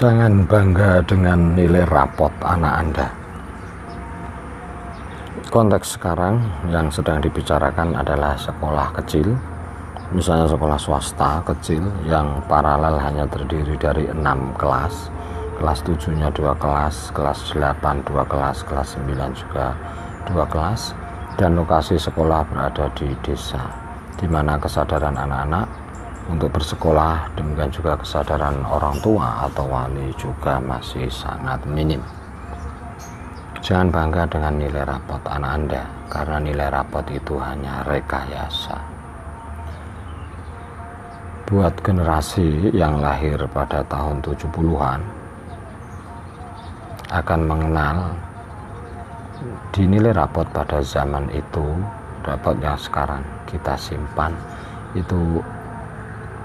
Jangan bangga dengan nilai rapot anak Anda. Konteks sekarang yang sedang dibicarakan adalah sekolah kecil, misalnya sekolah swasta kecil yang paralel hanya terdiri dari enam kelas, kelas tujuhnya dua kelas, kelas delapan dua kelas, kelas sembilan juga dua kelas, dan lokasi sekolah berada di desa, di mana kesadaran anak-anak untuk bersekolah demikian juga kesadaran orang tua atau wali juga masih sangat minim. Jangan bangga dengan nilai rapot anak anda karena nilai rapot itu hanya rekayasa. Buat generasi yang lahir pada tahun 70-an akan mengenal di nilai rapot pada zaman itu rapot yang sekarang kita simpan itu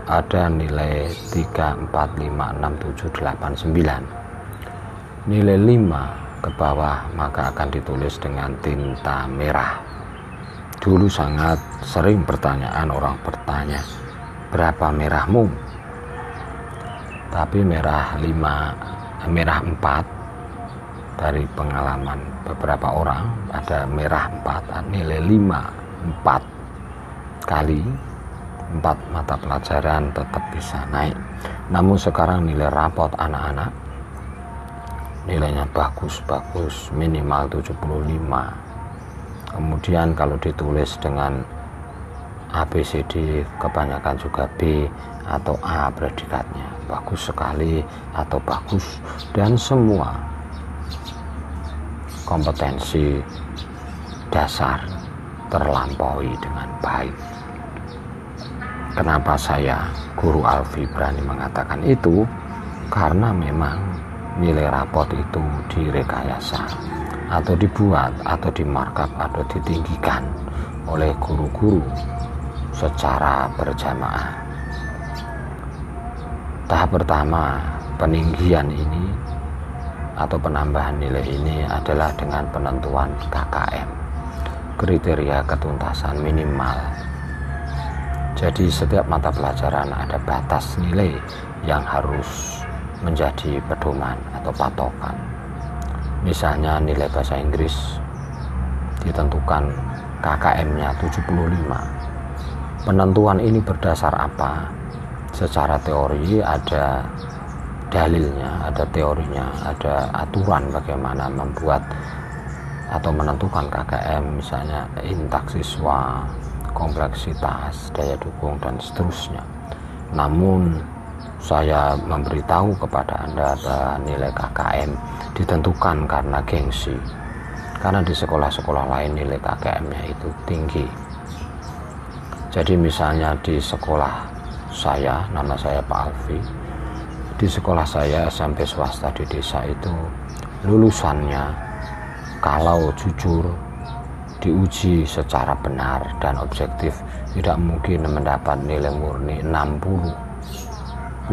ada nilai 3, 4, 5, 6, 7, 8, 9 nilai 5 ke bawah maka akan ditulis dengan tinta merah. Dulu sangat sering pertanyaan orang bertanya berapa merahmu? Tapi merah 5 merah 4 dari pengalaman beberapa orang ada merah 4 nilai 5 4 kali empat mata pelajaran tetap bisa naik. Namun sekarang nilai rapot anak-anak nilainya bagus-bagus minimal 75 kemudian kalau ditulis dengan ABCD kebanyakan juga B atau A predikatnya. Bagus sekali atau bagus. Dan semua kompetensi dasar terlampaui dengan baik Kenapa saya Guru Alfi berani mengatakan itu? Karena memang nilai rapot itu direkayasa atau dibuat atau dimarkup atau ditinggikan oleh guru-guru secara berjamaah. Tahap pertama peninggian ini atau penambahan nilai ini adalah dengan penentuan KKM kriteria ketuntasan minimal jadi setiap mata pelajaran ada batas nilai yang harus menjadi pedoman atau patokan. Misalnya nilai bahasa Inggris ditentukan KKM-nya 75. Penentuan ini berdasar apa? Secara teori ada dalilnya, ada teorinya, ada aturan bagaimana membuat atau menentukan KKM misalnya intak siswa, kompleksitas, daya dukung, dan seterusnya. Namun, saya memberitahu kepada Anda bahwa nilai KKM ditentukan karena gengsi. Karena di sekolah-sekolah lain nilai KKM-nya itu tinggi. Jadi misalnya di sekolah saya, nama saya Pak Alfi, di sekolah saya SMP swasta di desa itu lulusannya kalau jujur diuji secara benar dan objektif tidak mungkin mendapat nilai murni 60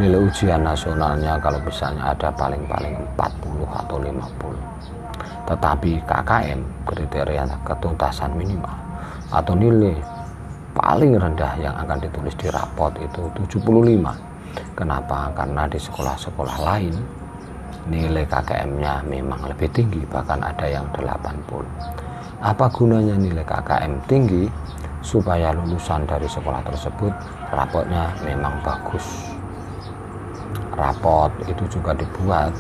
nilai ujian nasionalnya kalau misalnya ada paling-paling 40 atau 50 tetapi KKM kriteria ketuntasan minimal atau nilai paling rendah yang akan ditulis di rapot itu 75 kenapa? karena di sekolah-sekolah lain nilai KKM-nya memang lebih tinggi bahkan ada yang 80 apa gunanya nilai KKM tinggi supaya lulusan dari sekolah tersebut rapotnya memang bagus. Rapot itu juga dibuat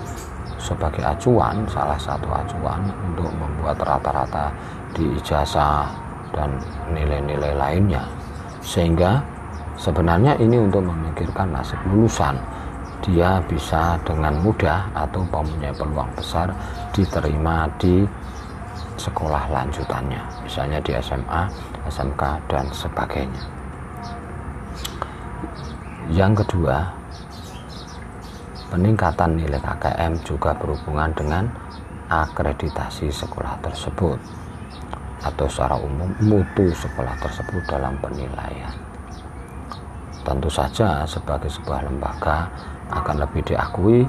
sebagai acuan, salah satu acuan untuk membuat rata-rata di ijazah dan nilai-nilai lainnya. Sehingga sebenarnya ini untuk memikirkan nasib lulusan. Dia bisa dengan mudah atau mempunyai peluang besar diterima di sekolah lanjutannya, misalnya di SMA, SMK, dan sebagainya. Yang kedua, peningkatan nilai KKM juga berhubungan dengan akreditasi sekolah tersebut atau secara umum mutu sekolah tersebut dalam penilaian. Tentu saja sebagai sebuah lembaga akan lebih diakui,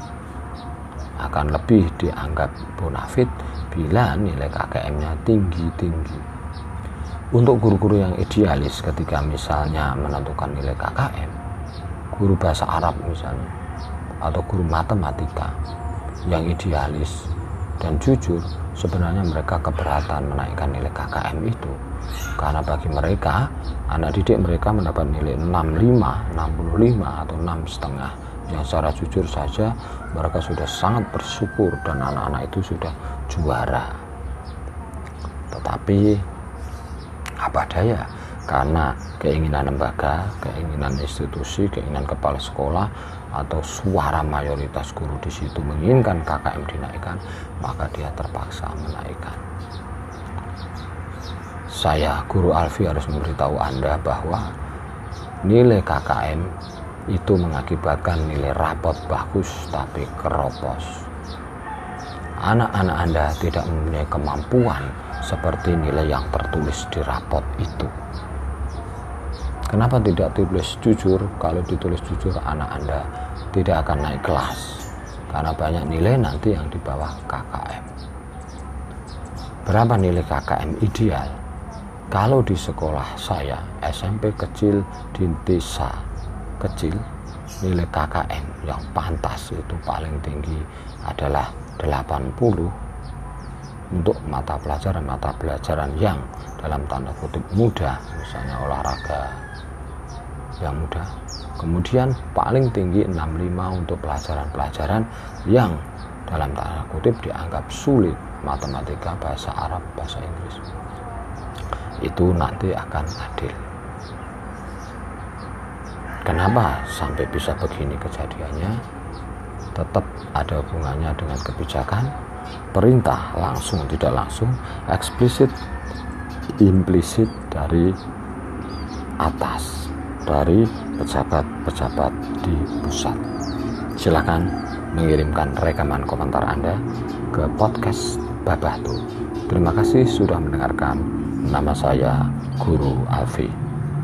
akan lebih dianggap bonafit bila nilai KKM-nya tinggi-tinggi. Untuk guru-guru yang idealis ketika misalnya menentukan nilai KKM, guru bahasa Arab misalnya, atau guru matematika yang idealis dan jujur sebenarnya mereka keberatan menaikkan nilai KKM itu karena bagi mereka anak didik mereka mendapat nilai 65, 65 atau 6 setengah yang secara jujur saja mereka sudah sangat bersyukur dan anak-anak itu sudah juara tetapi apa daya karena keinginan lembaga, keinginan institusi, keinginan kepala sekolah atau suara mayoritas guru di situ menginginkan KKM dinaikkan, maka dia terpaksa menaikkan. Saya, Guru Alfi harus memberitahu Anda bahwa nilai KKM itu mengakibatkan nilai rapot bagus tapi keropos. Anak-anak Anda tidak mempunyai kemampuan seperti nilai yang tertulis di rapot itu. Kenapa tidak tulis jujur? Kalau ditulis jujur anak Anda tidak akan naik kelas. Karena banyak nilai nanti yang di bawah KKM. Berapa nilai KKM ideal? Kalau di sekolah saya, SMP kecil di desa kecil, nilai KKM yang pantas itu paling tinggi adalah 80 untuk mata pelajaran-mata pelajaran yang dalam tanda kutip mudah, misalnya olahraga, yang mudah. Kemudian paling tinggi 65 untuk pelajaran-pelajaran yang dalam tanda kutip dianggap sulit, matematika, bahasa Arab, bahasa Inggris. Itu nanti akan adil. Kenapa sampai bisa begini kejadiannya? Tetap ada hubungannya dengan kebijakan, perintah langsung tidak langsung, eksplisit, implisit dari atas dari pejabat-pejabat di pusat. Silakan mengirimkan rekaman komentar Anda ke podcast Babatu. Terima kasih sudah mendengarkan. Nama saya Guru Alfi.